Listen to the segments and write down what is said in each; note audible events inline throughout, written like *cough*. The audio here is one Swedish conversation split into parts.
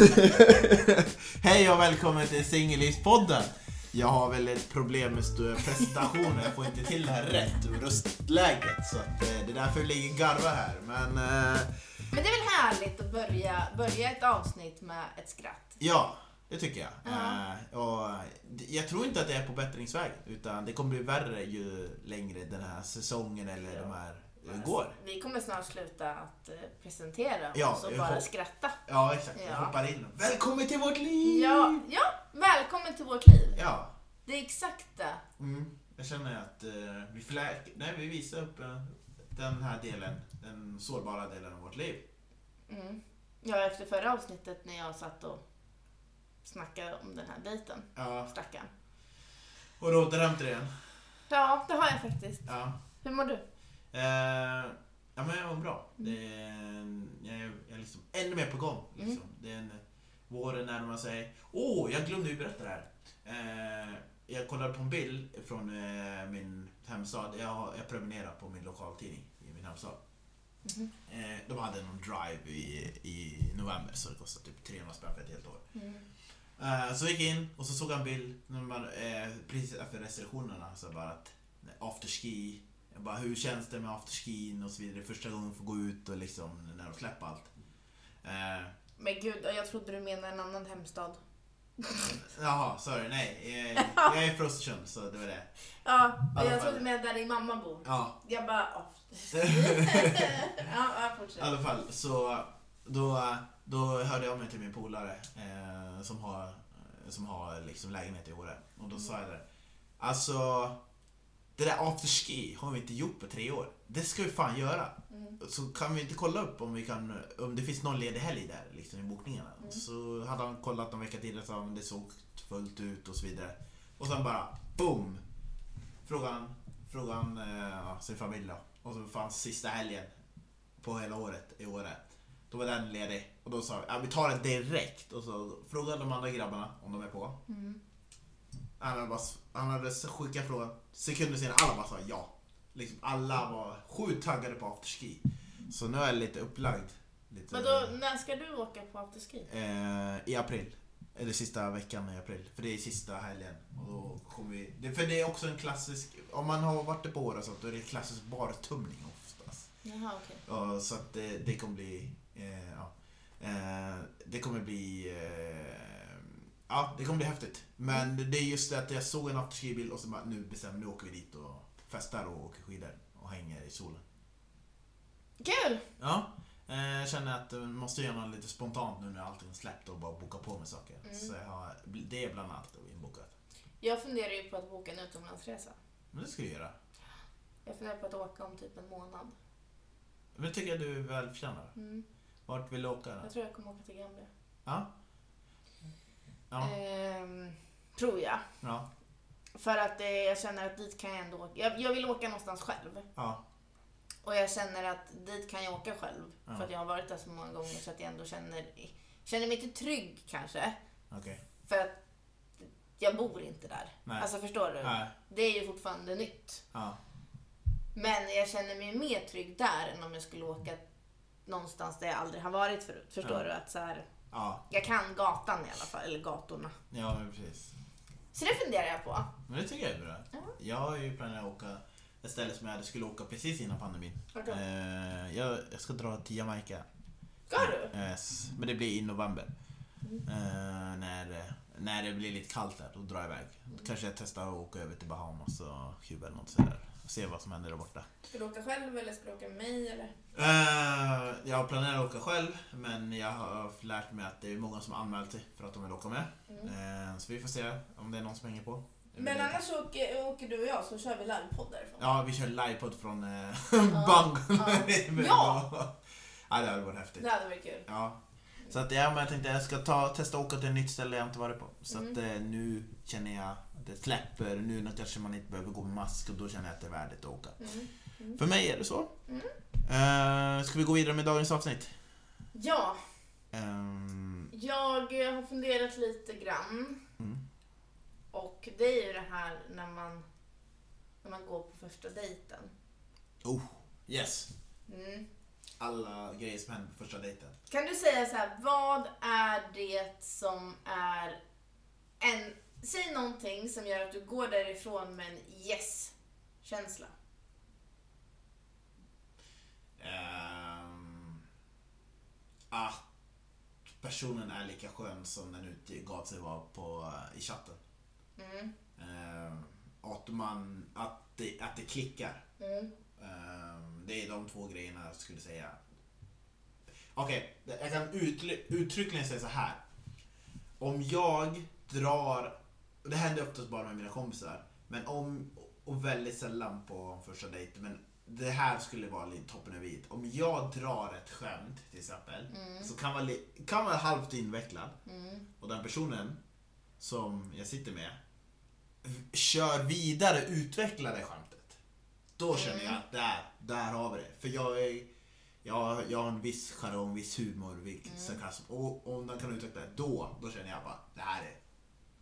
*laughs* Hej och välkommen till Singellivspodden. Jag har väl ett problem med st- presentationen. Jag får inte till det här rätt ur röstläget. Så att, eh, det är därför vi ligger garva här. Men eh, Men det är väl härligt att börja, börja ett avsnitt med ett skratt? ja, det tycker jag. Ja. Eh, och d- jag tror inte att det är på bättringsväg. Utan det kommer bli värre ju längre den här säsongen eller de här går. Vi kommer snart sluta att eh, presentera Ja, och så jag bara får- skratta. Ja, exakt. Jag Ja. hoppar in. Välkommen till vårt liv! Ja, ja, välkommen till vårt liv. Ja. Det är exakt det. Mm. Jag känner att eh, vi, flä- nej, vi visar upp eh, den här delen, den sårbara delen av vårt liv. Mm. Ja, efter förra avsnittet när jag satt och snackade om den här dejten, Ja. stackarn. Och då drömde det igen. Ja, det har jag faktiskt. Ja. Hur mår du? Eh, ja men jag mår bra. Det är, jag, är, jag är liksom ännu mer på gång. Liksom. Det är en, våren närmar sig. Åh, oh, jag glömde ju berätta det här. Eh, jag kollade på en bild från eh, min hemstad. Jag, jag prenumererar på min lokaltidning i min hemstad. Mhm. Eh, de hade någon drive i, i november så det kostade typ 300 spänn för ett helt år. Mm. Eh, så gick jag in och så såg jag en bild när man, eh, precis efter restriktionerna. Så bara att afterski. Jag bara, hur känns det med afterskin och så vidare. Första gången jag får gå ut och liksom när de släpper allt. Eh, Men gud, jag trodde du menade en annan hemstad. *laughs* jaha, sorry, nej. Eh, *laughs* jag är från Östersund så det var det. Ja, jag trodde du menade där din mamma bor. Ja, Jag bara, oh. *laughs* ja, ja, i fortsätt. alla fall så då, då hörde jag mig till min polare eh, som har, som har liksom lägenhet i Åre. Och då sa jag det. Alltså, det där afterski har vi inte gjort på tre år. Det ska vi fan göra. Mm. Så kan vi inte kolla upp om, vi kan, om det finns någon ledig helg där liksom, i bokningarna. Mm. Så hade han kollat en vecka tidigare så det såg fullt ut och så vidare. Och sen bara boom! Frågan, frågan eh, ja, sin familj då. Och så fanns sista helgen på hela året i året. Då var den ledig. Och då sa vi, ja, vi tar det direkt. Och så frågade de andra grabbarna om de är på. Mm. Han hade, bara, han hade skickat frågan. Sekunder senare, alla bara sa ja. Liksom, alla var sjukt taggade på afterski. Så nu är jag lite upplagd. Lite, Men då, när ska du åka på afterski? eh, I april. Eller sista veckan i april. För det är sista helgen. Och då kommer vi, det, för det är också en klassisk, om man har varit där på Åre så då är det klassisk bartumning oftast. Jaha, okej. Ja, så att det, det kommer bli... Eh, ja. eh, det kommer bli... Eh, ja, det kommer bli häftigt. Men det är just det att jag såg en afterski-bild och så bara, nu bestämmer nu åker vi dit och festar och åker skidor och hänger i solen. Kul! Ja, eh, jag känner att jag måste göra något lite spontant nu när allting släppt och bara boka på med saker. Mm. Så jag har, det är bland annat inbokat. Jag funderar ju på att boka en utomlandsresa. Men det ska jag göra. Jag funderar på att åka om typ en månad. Men det tycker jag du väl förtjänar. Mm. Vart vill du åka då? Jag tror jag kommer åka till Gambia. Ja? Ja, Ehm, tror jag. ja, För att eh, jag känner att dit kan jag ändå åka. Jag, jag vill åka någonstans själv. ja. Och jag känner att dit kan jag åka själv. Ja. För att jag har varit där så många gånger så att jag ändå känner, känner mig inte trygg kanske. Okej. För att jag bor inte där. Nej. Alltså förstår du? Nej. Det är ju fortfarande nytt. Ja. Men jag känner mig mer trygg där än om jag skulle åka någonstans där jag aldrig har varit förut. Förstår Ja. du? Att så här, Ja, jag kan gatan i alla fall, eller gatorna. ja men precis. Så det funderar jag på. Men det tycker jag är bra. Ja. Jag har ju planerat att åka ett ställe som jag hade skulle åka precis innan pandemin. Då? Eh, jag, jag ska dra till Jamaica. Ska du? Yes. Men det blir i november. Mm. Eh, när, när det blir lite kallt där, då drar jag iväg. Då kanske jag testar att åka över till Bahamas och Kuba eller något sådär. Se vad som händer där borta. Ska du åka själv eller ska du åka med mig eller? Eh, jag har planerat att åka själv, men jag har lärt mig att det är många som har anmält sig för att de vill åka med. Mm. Eh, så vi får se om det är någon som hänger på. Men annars åker, åker du och jag så kör vi livepodd därifrån. Ja, vi kör livepodd från eh, *laughs* Ja, Bango. ja. *laughs* Ja. ja, det hade varit häftigt. Det hade varit kul. Ja. Så att ja, men jag tänkte jag ska ta, testa att åka till ett nytt ställe jag inte varit på. Så Mm. att eh, nu känner jag att det släpper. Nu när kanske man inte behöver gå med mask och då känner jag att det är värdigt att åka. Mm. För mig är det så. Mm. Eh, ska vi gå vidare med dagens avsnitt? Ja, Ehm, jag har funderat lite grann. mm. Och det är ju det här när man, när man går på första dejten. Oh, yes. Alla grejer som händer på första dejten. Kan du säga så här, vad är det som är en... Säg någonting som gör att du går därifrån med en yes-känsla. Ehm, att personen är lika skön som den utgav sig vara på, i chatten. Mm. Ehm, att, man, att, det, att det klickar. Mm. Ehm, det är de två grejerna jag skulle säga. Okej, jag kan uttryckligen säga så här. Om jag drar, och det händer oftast bara med mina kompisar, men om, och väldigt sällan på första dejten, men det här skulle vara lite toppen över i. Om jag drar ett skämt till exempel, så kan vara, li- kan vara halvt invecklad, Mm. och den personen som jag sitter med kör vidare, utvecklar det skämtet. Då känner jag att där, där har vi det. För jag är jag, jag har en viss jargong, viss humor, viss sarkasm. Och om den kan utveckla det, då, då känner jag bara det här är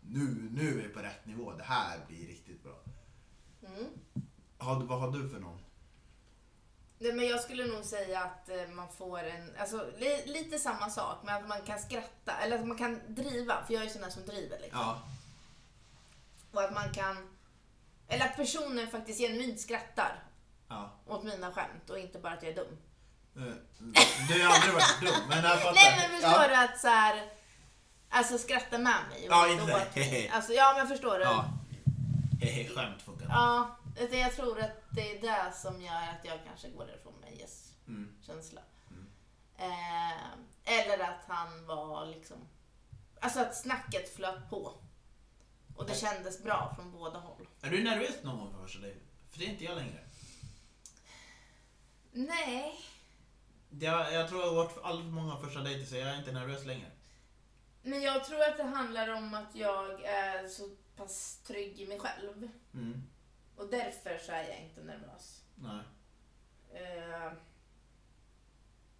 nu, nu är vi på rätt nivå. Det här blir riktigt bra. Mm. Har, vad har du för någon? Nej, men jag skulle nog säga att eh, man får en, alltså li, lite samma sak, men att man kan skratta, eller att man kan driva, för jag är ju sån där som driver liksom. Ja. Och att man kan, eller att personen faktiskt genuint skrattar ja. åt mina skämt och inte bara att jag är dum. Eh, Du har aldrig varit dum, men jag fattar. Nej men förstår ja. du att så här, alltså skratta med mig. och Ja, inte det. Alltså ja men förstår du? Ja. Hehe, skämt funkar. Ja, jag tror att det är det som gör att jag kanske går därifrån med yes-känsla. Mm. Eh, eller att han var liksom, alltså att snacket flöt på. Och det kändes bra från båda håll. Är du nervös någon gång på första dejten? För det är inte jag längre. Nej, Jag, jag tror jag har varit alldeles för många första dejter så jag är inte nervös längre. men jag tror att det handlar om att jag är så pass trygg i mig själv. Mm. Och därför så är jag inte nervös. Nej. Eh,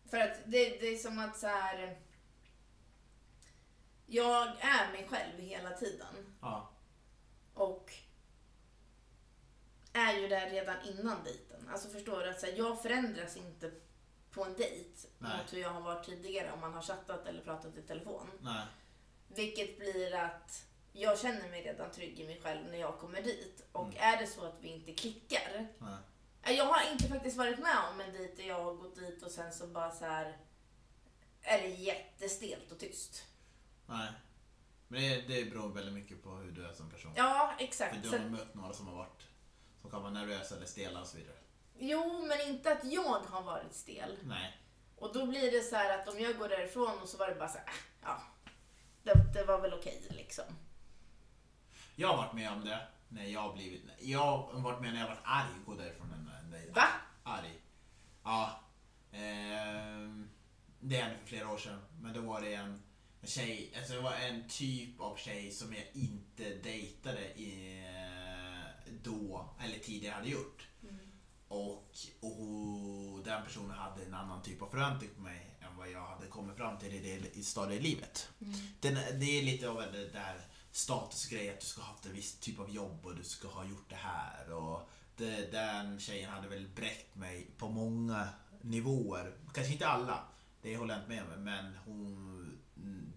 för att det, det är som att så här. Jag är mig själv hela tiden. Ja. Och är ju där redan innan dejten. Alltså förstår du att så här, jag förändras inte på en dejt Nej. mot hur jag har varit tidigare om man har chattat eller pratat i telefon. Nej. Vilket blir att jag känner mig redan trygg i mig själv när jag kommer dit. Och Mm. är det så att vi inte klickar. Nej. Nej, Jag har inte faktiskt varit med om en dejt där jag har gått dit och sen så bara så här är det jättestelt och tyst. Nej. Men det, det beror väldigt mycket på hur du är som person. Ja, För exakt. du Så, har mött några som har varit som kan vara nervösa eller stela och så vidare. jo, men inte att jag har varit stel. Nej. Och då blir det så här att om jag går därifrån och så var det bara så här, äh, ja, det, det var väl okej liksom. Jag har varit med om det när jag har blivit... Jag har varit med när jag har varit arg och gå därifrån en dejt. Va? Arg. Ja. Ehm, det hände för flera år sedan. Men då var det en tjej, alltså det var en typ av tjej som jag inte dejtade i, då, eller tidigare hade gjort. Och, och den personen hade en annan typ av förväntning på mig än vad jag hade kommit fram till i det i stadiet i livet. Den, det är lite av det där statusgrej att du ska ha haft en viss typ av jobb och du ska ha gjort det här. Och det, den tjejen hade väl bräckt mig på många nivåer. Kanske inte alla, det håller jag inte med om. Men hon,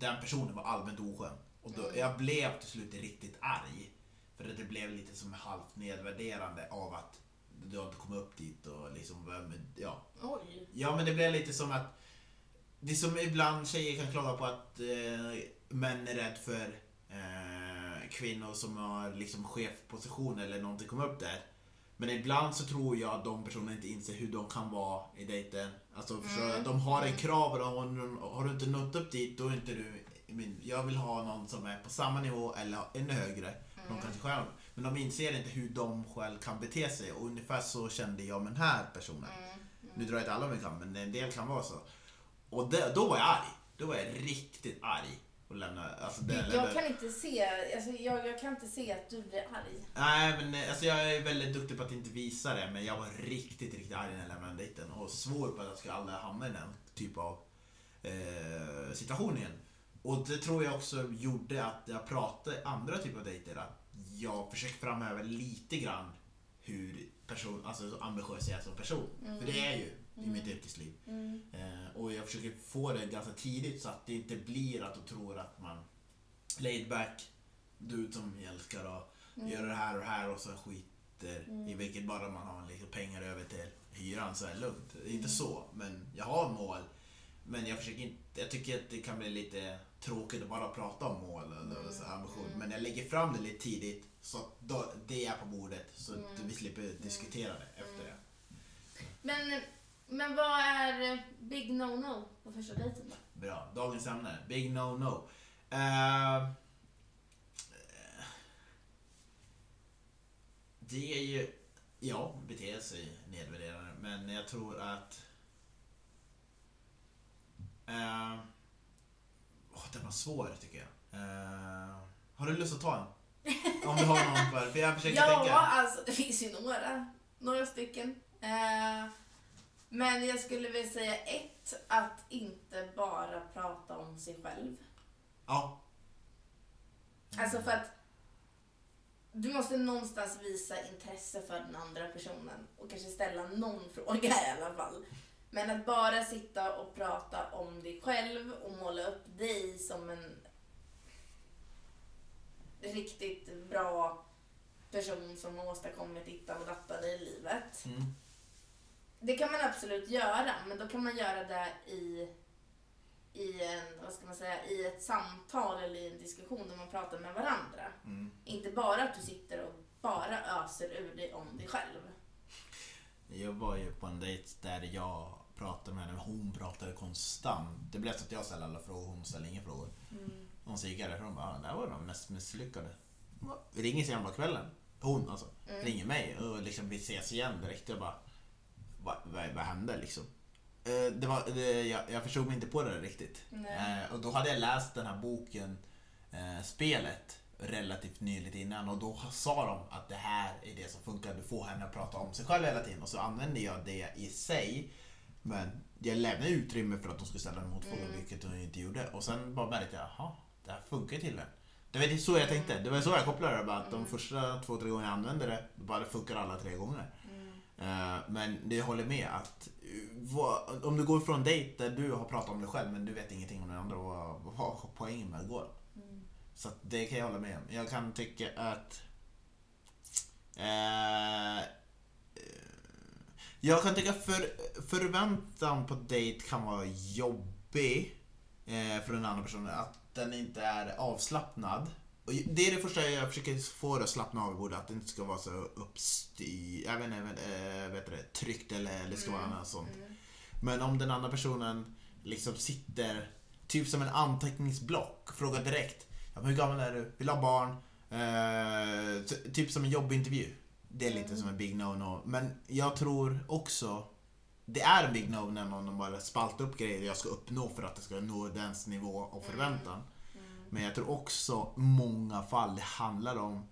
den personen var allmänt oskön. Och då, jag blev till slut riktigt arg. För att det blev lite som halvt nedvärderande av att du har inte kommit upp dit och liksom, ja. Oj. Ja men det blev lite som att det är som ibland tjejer kan klaga på att eh, män är rädd för eh, kvinnor som har liksom chefposition eller någonting kommer upp där. Men ibland så tror jag att de personerna inte inser hur de kan vara i dejten. Alltså förstår du? De har en krav och de, har du inte nått upp dit då är inte du min, jag vill ha någon som är på samma nivå eller ännu högre. De kanske själv, men de inser inte hur de själv kan bete sig och ungefär så kände jag med den här personen. Nu drar jag inte alla över kam, men en del kan vara så. Och det, då var jag arg. Då var jag riktigt arg. Och lämna, alltså det, Jag kan inte se, alltså jag, jag kan inte se att du blir arg. Nej, men eh, alltså jag är väldigt duktig på att inte visa det, men jag var riktigt, riktigt arg när jag lämnade dejten och svår på att jag skulle aldrig hamna i den typ av eh, situation igen. Och det tror jag också gjorde att jag pratade andra typer av dejter, att jag försöker framhäva lite grann hur person, alltså ambitiös jag är som person. För det är ju, i Mm. mitt yrkesliv. Mm. Eh, och jag försöker få det ganska tidigt så att det inte blir att du tror att man laid back, du som älskar att Mm. göra det här och det här och så skiter Mm. i vilket bara man har liksom pengar över till hyran så är det lugnt. Det är Mm. inte så, men jag har mål. Men jag försöker inte, jag tycker att det kan bli lite tråkigt att bara prata om mål eller Mm. så här ambition. Mm. Men jag lägger fram det lite tidigt så att då, det är på bordet så att Mm. vi slipper diskutera det efter Mm. det. Men, men vad är big no-no på första dejten då? Bra. Dagens ämne. Big no no. Eh, det är ju, ja, bete sig nedvärderande. Men jag tror att... Uh, oh, den var svår tycker jag. Eh, har du lust att ta en? Om du har någon för, för jag försöker Ja, tänka. alltså det finns ju några. Några stycken. Eh, men jag skulle vilja säga ett, att inte bara prata om sig själv. Ja. Alltså för att du måste någonstans visa intresse för den andra personen och kanske ställa någon fråga i alla fall. Men att bara sitta och prata om dig själv och måla upp dig som en riktigt bra person som åstadkommit dittan och dattan i livet. Mm. Det kan man absolut göra, men då kan man göra det i, i, en, vad ska man säga, i ett samtal eller i en diskussion där man pratar med varandra. Mm. Inte bara att du sitter och bara öser ur dig om dig själv. Jag var ju på en dejt där jag pratade med henne, hon pratade konstant. Det blev så att jag ställde alla frågor, hon ställde inga frågor. Hon så gick jag därifrån och bara, "Ah, det här var de mest misslyckade. Vi ringer sen på kvällen. Hon alltså. Mm. Ringer mig och liksom vi ses igen direkt. Jag bara, vad, vad, vad hände liksom? Eh, Det var, det, jag, jag förstod mig inte på det riktigt. Eh, och då hade jag läst den här boken, eh, Spelet, relativt nyligt innan och då sa de att det här är det som funkar. Du får henne att prata om sig själv hela tiden och så använde jag det i sig. Men jag lämnade utrymme för att de skulle ställa en motfråga, Mm. vilket de inte gjorde. Och sen bara märkte jag, jaha, det här funkar till en. Det var så jag tänkte. Det var så jag kopplade det. Bara att de Mm. första två, tre gångerna jag använde det, då bara det funkar alla tre gånger. Mm. Eh, Men det jag håller med att eh, vad, om du går från dejt där du har pratat om dig själv men du vet ingenting om den andra, vad, vad har poängen med att gå? Mm. Så att det kan jag hålla med om. Jag kan tycka att... Eh, eh, jag kan tycka för, förväntan på dejt kan vara jobbig eh, för den andra personen. Att den inte är avslappnad. Och det är det första jag försöker få det att slappna av i bordet. Att det inte ska vara så uppstyrt, jag vet inte, äh, vet du, det, tryckt eller det ska vara Mm. något sånt. Mm. Men om den andra personen liksom sitter typ som en anteckningsblock, frågar direkt. Hur gammal är du? Vill ha barn? Eh, ty- typ som en jobbintervju. Det är lite Mm. som en big no-no. Men jag tror också det är en big no när man bara spaltar upp grejer jag ska uppnå för att det ska nå dens nivå och förväntan. Mm. Men jag tror också många fall det handlar om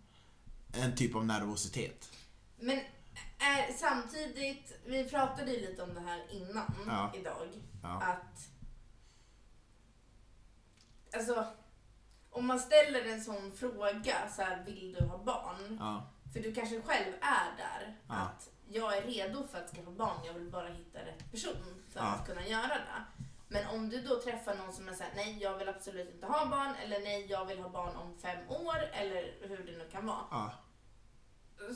en typ av nervositet. Men är, samtidigt, vi pratade ju lite om det här innan Ja. idag. Ja. Att Alltså, om man ställer en sån fråga, så här, vill du ha barn? Ja. För du kanske själv är där, Ja. att jag är redo för att skaffa barn, jag vill bara hitta rätt person för Ja. att kunna göra det. Men om du då träffar någon som är såhär, nej jag vill absolut inte ha barn, eller nej jag vill ha barn om fem år, eller hur det nu kan vara. Ja.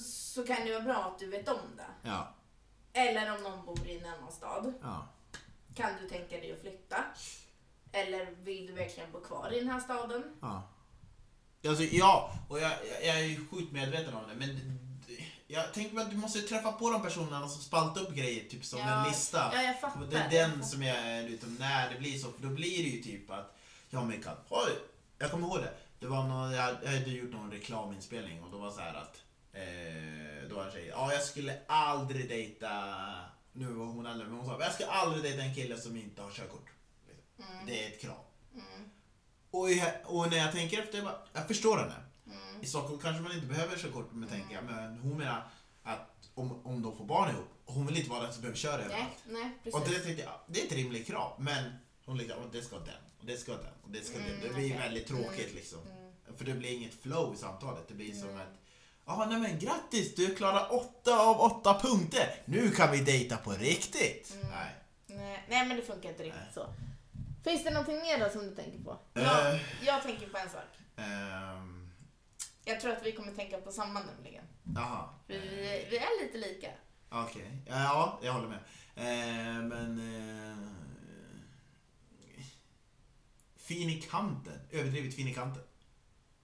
Så kan det vara bra att du vet om det. Ja. Eller om någon bor i en annan stad. Ja. Kan du tänka dig att flytta? Eller vill du verkligen bo kvar i den här staden? Ja. Alltså, ja, och jag, jag, jag är ju sjukt medveten om det. Men jag tänker att du måste träffa på de personerna som spaltar upp grejer, typ som Ja, en lista. Ja, jag fattar. Det är den som jag är liksom, när det blir så, för då blir det ju typ att, ja Mikael, oj, jag kommer ihåg det. Det var någon, jag hade- gjort någon reklaminspelning och då var så här att, eh, då var en tjej, ja jag skulle aldrig dejta, nu var hon äldre, men hon sa, jag ska aldrig dejta en kille som inte har körkort. Mm, Det är ett krav. mm, Och, jag, och när jag tänker efter, jag, bara, jag förstår henne. mm, I Stockholm kanske man inte behöver körkort, men tänker jag, men hon menar att om, om de får barn ihop, hon vill inte vara den som behöver köra Nej, överallt. nej, Och det tänkte jag, det är ett rimligt krav, men hon liksom, "Åh, det ska den, och det ska den, och det ska Mm, den. Det blir okej. väldigt tråkigt Mm. liksom. Mm, För det blir inget flow i samtalet, det blir som Mm. att Ja, nej men grattis, du klarar åtta av åtta punkter. Nu kan vi dejta på riktigt. Mm. Nej. Nej, nej, men det funkar inte riktigt Nej. så. Finns det någonting mer då som du tänker på? Jag, Eh. jag tänker på en sak. Ehm, Jag tror att vi kommer tänka på samma nämligen. Jaha. För vi, vi är lite lika. Okej. Ja, jag håller med. Eh, men... Eh, fin i kanten. Överdrivet fin i kanten.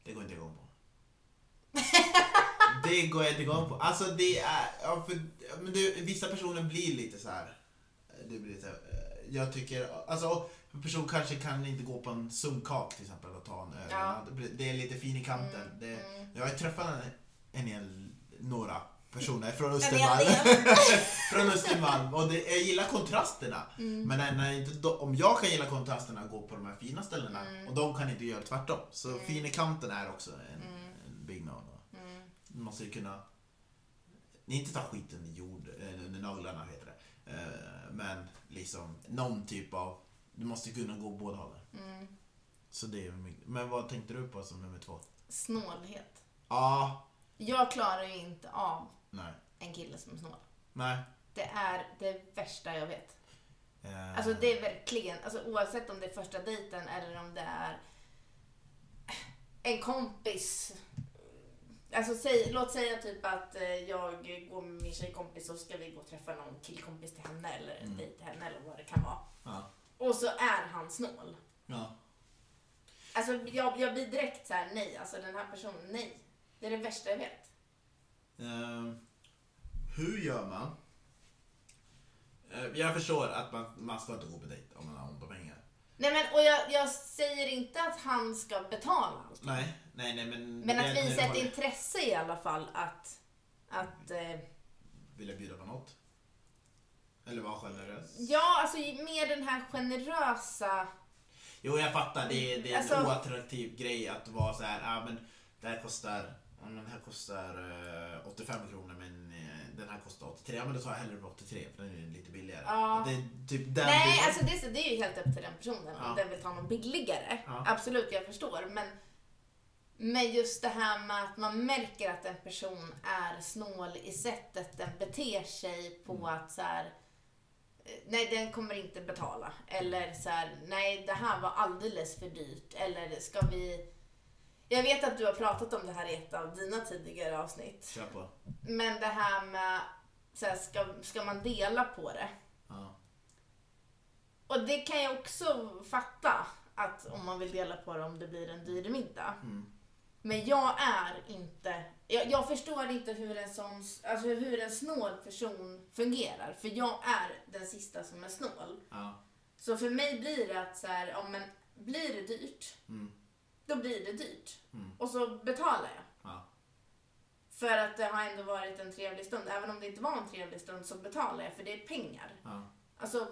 Det går inte igång på. *laughs* det går jag inte igång på. Alltså det är... Ja, för, men du, vissa personer blir lite så här. Det blir lite, eh, jag tycker... Alltså en person kanske kan inte gå på en sunkak till exempel och ta en öl. Ja. Det är lite fin i kanten. Mm, Det, mm. jag har träffat en, en några personer från Östermalm. *laughs* från Östermalm. Och det, jag gillar kontrasterna. Mm. Men när, inte, om jag kan gilla kontrasterna och gå på de här fina ställena Mm. och de kan inte göra tvärtom. Så Mm. fin i kanten är också en, Mm. en big no. Mm. Du måste ju kunna... Ni inte ta skit under jord, under naglarna heter det. Eh, Men liksom någon typ av... Du måste kunna gå båda hållen. Mm. Så det är min- Men vad tänkte du på som nummer två? Snålhet. Ja, Jag klarar ju inte av nej, en kille som är snål. nej. Det är det värsta jag vet. Eh, Alltså det är verkligen, alltså oavsett om det är första dejten eller om det är en kompis. Alltså säg, låt säga typ att eh, jag går med min tjejkompis och ska vi gå och träffa någon killkompis till henne eller en Mm. dejt till henne eller vad det kan vara. Ja. Och så är han snål. ja. Alltså jag, jag blir direkt så här: nej, alltså den här personen, nej. Det är det värsta jag vet. Eh, hur gör man? Eh, jag förstår att man, man ska inte gå på dejt om man har ont om pengar. Nej men och jag, jag säger inte att han ska betala allt. Nej, nej, nej men... Men att visa ett intresse i alla fall att, att eh, Vill jag bjuda på något? Eller vara generös? Ja, alltså mer den här generösa... Jo, jag fattar. Det är, det är en Alltså- oattraktiv grej att vara så här, ja men det här kostar, det här kostar eh, 85 kronor men eh, den här kostar 83. Ja men då tar jag hellre 83 för den är lite billigare. Ja. Det är typ den Nej, det- alltså det, är det är ju helt upp till den personen Ja. om den vill ta något billigare. Ja. Absolut, jag förstår. Men, men just det här med att man märker att en person är snål i sättet den beter sig på Mm. att så här, eh, nej den kommer inte betala. Eller så här, nej det här var alldeles för dyrt. Eller ska vi... Jag vet att du har pratat om det här i ett av dina tidigare avsnitt. Kör på. Men det här med, så här, ska, ska man dela på det? Ja. Och det kan jag också fatta, att om man vill dela på det om det blir en dyr middag. Mm. Men jag är inte, jag, jag förstår inte hur en sån, alltså hur en snål person fungerar. För jag är den sista som är snål. Ja. Så för mig blir det att så här, ja men blir det dyrt, Mm. då blir det dyrt. Mm. Och så betalar jag. Ja. För att det har ändå varit en trevlig stund. Även om det inte var en trevlig stund så betalar jag för det är pengar. Ja. Alltså...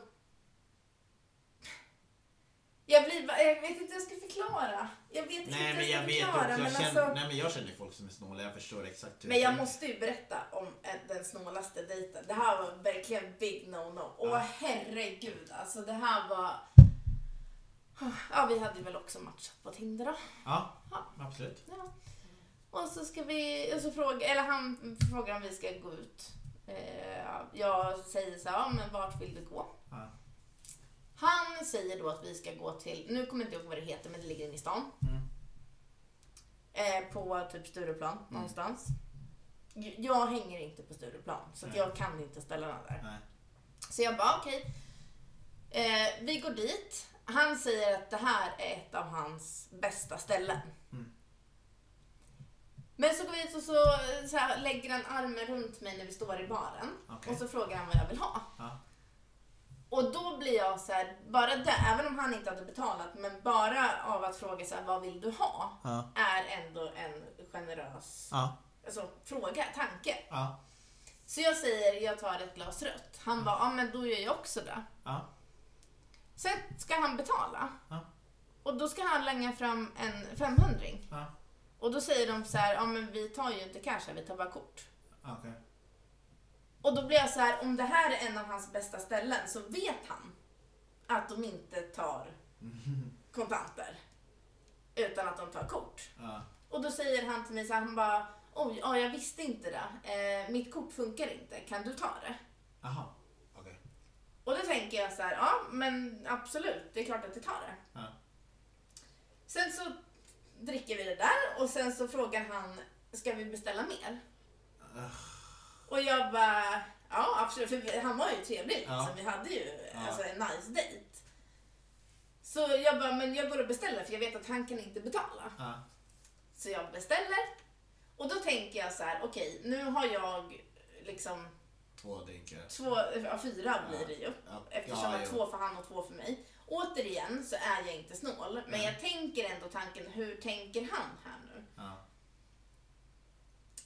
Jag, blir, jag vet inte hur jag ska förklara. Jag vet inte Nej hur men jag jag ska vet förklara. jag men, känner, alltså, nej men jag känner folk som är snåla, jag förstår exakt hur men jag måste ju berätta om en- den snålaste dejten. Det här var verkligen big no-no. Åh Ja. herregud, alltså det här var... Ja, vi hade väl också matchat på Tinder då. Ja, Ja. absolut. Ja. Och så ska vi, och så fråga, eller han frågar om vi ska gå ut. Eh, jag säger så här, ja, men vart vill du gå? Ja. Han säger då att vi ska gå till, nu kommer jag inte ihåg vad det heter, men det ligger inne i stan. Mm. Eh, på typ Stureplan någonstans. J- Jag hänger inte på Stureplan, så jag kan inte ställa den där. Nej. Så jag bara, okej. Eh, vi går dit. Han säger att det här är ett av hans bästa ställen. Mm. Men så går vi ut och så, så här, lägger han armen runt mig när vi står i baren. Okej. Och så frågar han vad jag vill ha. Ja. Och då blir jag så här, bara det, även om han inte hade betalat, men bara av att fråga så här, vad vill du ha? Ja. Är ändå en generös Ja. alltså, fråga, tanke. Ja. Så jag säger, jag tar ett glas rött. Han bara, ja men då gör jag också det. Sen ska han betala. Och då ska han länga fram en 500 Ja. Och då säger de så här, ja men vi tar ju inte cash här, vi tar bara kort. Okej. Och då blir jag så här, om det här är en av hans bästa ställen så vet han att de inte tar *laughs* kontanter. Utan att de tar kort. Ja. Och då säger han till mig så här, han bara, oj, ja, jag visste inte det. Eh, mitt kort funkar inte, kan du ta det? Aha. Okej. Och då tänker jag så här, ja men absolut, det är klart att jag tar det. Ja. Sen så dricker vi det där och sen så frågar han, ska vi beställa mer? Och jag bara, ja absolut, för han var ju trevlig liksom. Vi hade ju alltså, en nice date. Så jag bara, men jag går och beställer för jag vet att han kan inte betala. Så jag beställer. Och då tänker jag så här, okej nu har jag liksom Två drinkar. två, ja, fyra blir det ju. Ja. Eftersom Ja, två för han och två för mig. Återigen så är jag inte snål, men Nej. jag tänker ändå tanken, hur tänker han här nu? Ja.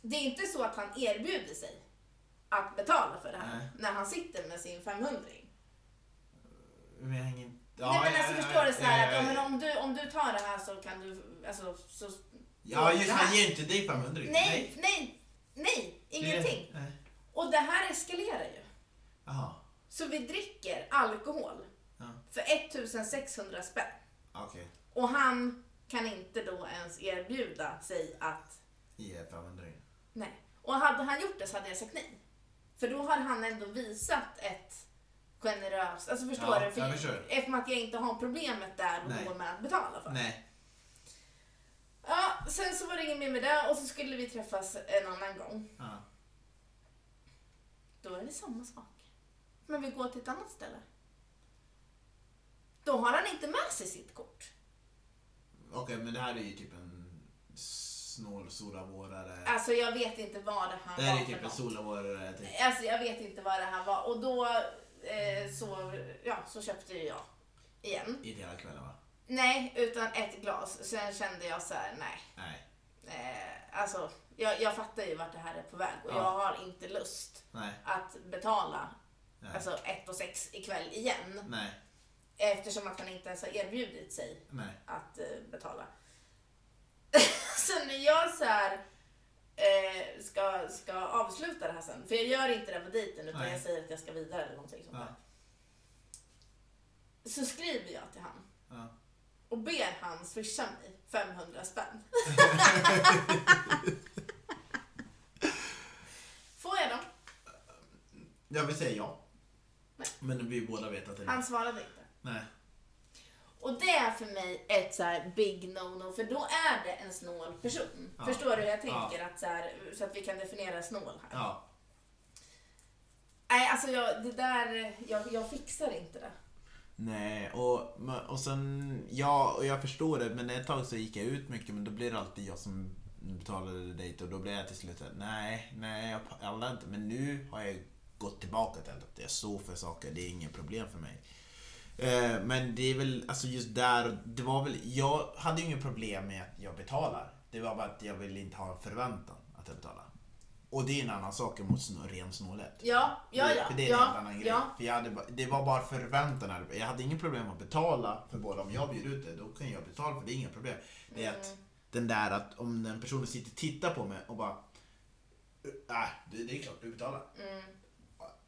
Det är inte så att han erbjuder sig att betala för det här Nej. när han sitter med sin 500 Men jag hänger inte... Nej men alltså ja, förstår du så här ja, att ja, ja, men ja. om, du, om du tar det här så kan du, alltså så... Ja, just det han ger inte dig 500 Nej, nej, nej, ingenting. Nej. Och det här eskalerar ju. Jaha. Så vi dricker alkohol Ja. för 1600 spänn. Okej. Och han kan inte då ens erbjuda sig att Ge 500 nej. Och hade han gjort det så hade jag sagt nej. För då har han ändå visat ett generöst, alltså förstår Ja, du? För jag förstår. Eftersom att jag inte har problemet där och Nej. då med att betala för. Nej. Ja, sen så var det inget mer med det och så skulle vi träffas en annan gång. Ja. Då är det samma sak. Men vi går till ett annat ställe. Då har han inte med sig sitt kort. Okej, men det här är ju typ en snål solavårare. Alltså jag vet inte vad det här Det här var är typ en solavårare. Typ. Alltså jag vet inte vad det här var och då eh, så, ja, så köpte ju jag igen. I hela kvällen va? Nej, utan ett glas. Sen kände jag så här, nej. Nej. Eh, alltså jag, jag fattar ju vart det här är på väg och Ja. jag har inte lust Nej. att betala Nej. alltså ett och sex ikväll igen. Nej. Eftersom att han inte ens har erbjudit sig Nej. att eh, betala. *laughs* så när jag så här, eh, ska, ska avsluta det här sen, för jag gör inte det på dejten utan Nej. jag säger att jag ska vidare eller någonting sånt Ja. där. Så skriver jag till han Ja. och ber han swisha mig 500 spänn. *laughs* Får jag dem? Jag vill säga ja. Nej. Men vi båda vet att det är Han svarade inte. Nej. Och det är för mig ett så big no-no, för då är det en snål person. Ja. Förstår du hur jag tänker? Ja. Att så, här, så att vi kan definiera snål här. Ja. Nej, alltså jag, det där, jag, jag fixar inte det. Nej, och, och sen, ja, och jag förstår det, men ett tag så gick jag ut mycket, men då blir det alltid jag som betalade dejt och då blev jag till slut såhär, nej, nej, jag pallar inte. Men nu har jag gått tillbaka till att jag står för saker, det är inget problem för mig. Eh, Men det är väl, alltså just där, det var väl, jag hade ju inget problem med att jag betalar. Det var bara att jag ville inte ha en förväntan att jag betalar. Och det är en annan sak mot ren snålhet. Ja, ja, ja. För det är en ja, helt annan grej. ja. För jag hade, det var bara förväntan. Jag hade ingen problem att betala för båda. Om jag bjuder ut det, då kan jag betala för det är inga problem. Det är Mm. att den där att om den personen sitter och tittar på mig och bara äh, det, det är klart du betalar. Mm.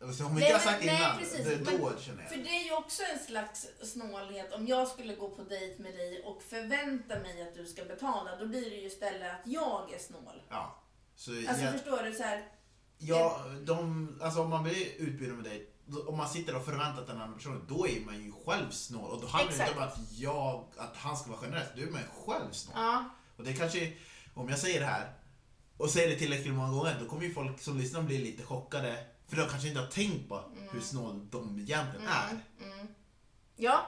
Alltså, om inte jag men- sagt nej, innan, precis. det, då Men- känner jag. För det är ju också en slags snålhet. Om jag skulle gå på dejt med dig och förvänta mig att du ska betala, då blir det ju istället att jag är snål. Ja. Så Alltså jag, förstår du? så här. ja, de, alltså om man blir utbjuden med dig, om man sitter och förväntar att den andra personen, då är man ju själv snål. Och då handlar det inte om att, jag, att han ska vara generös, då är man ju själv snål. Ja, Och det kanske, om jag säger det här och säger det tillräckligt många gånger, då kommer ju folk som lyssnar bli lite chockade. För de kanske inte har tänkt på hur snål de egentligen är. mm, mm. ja.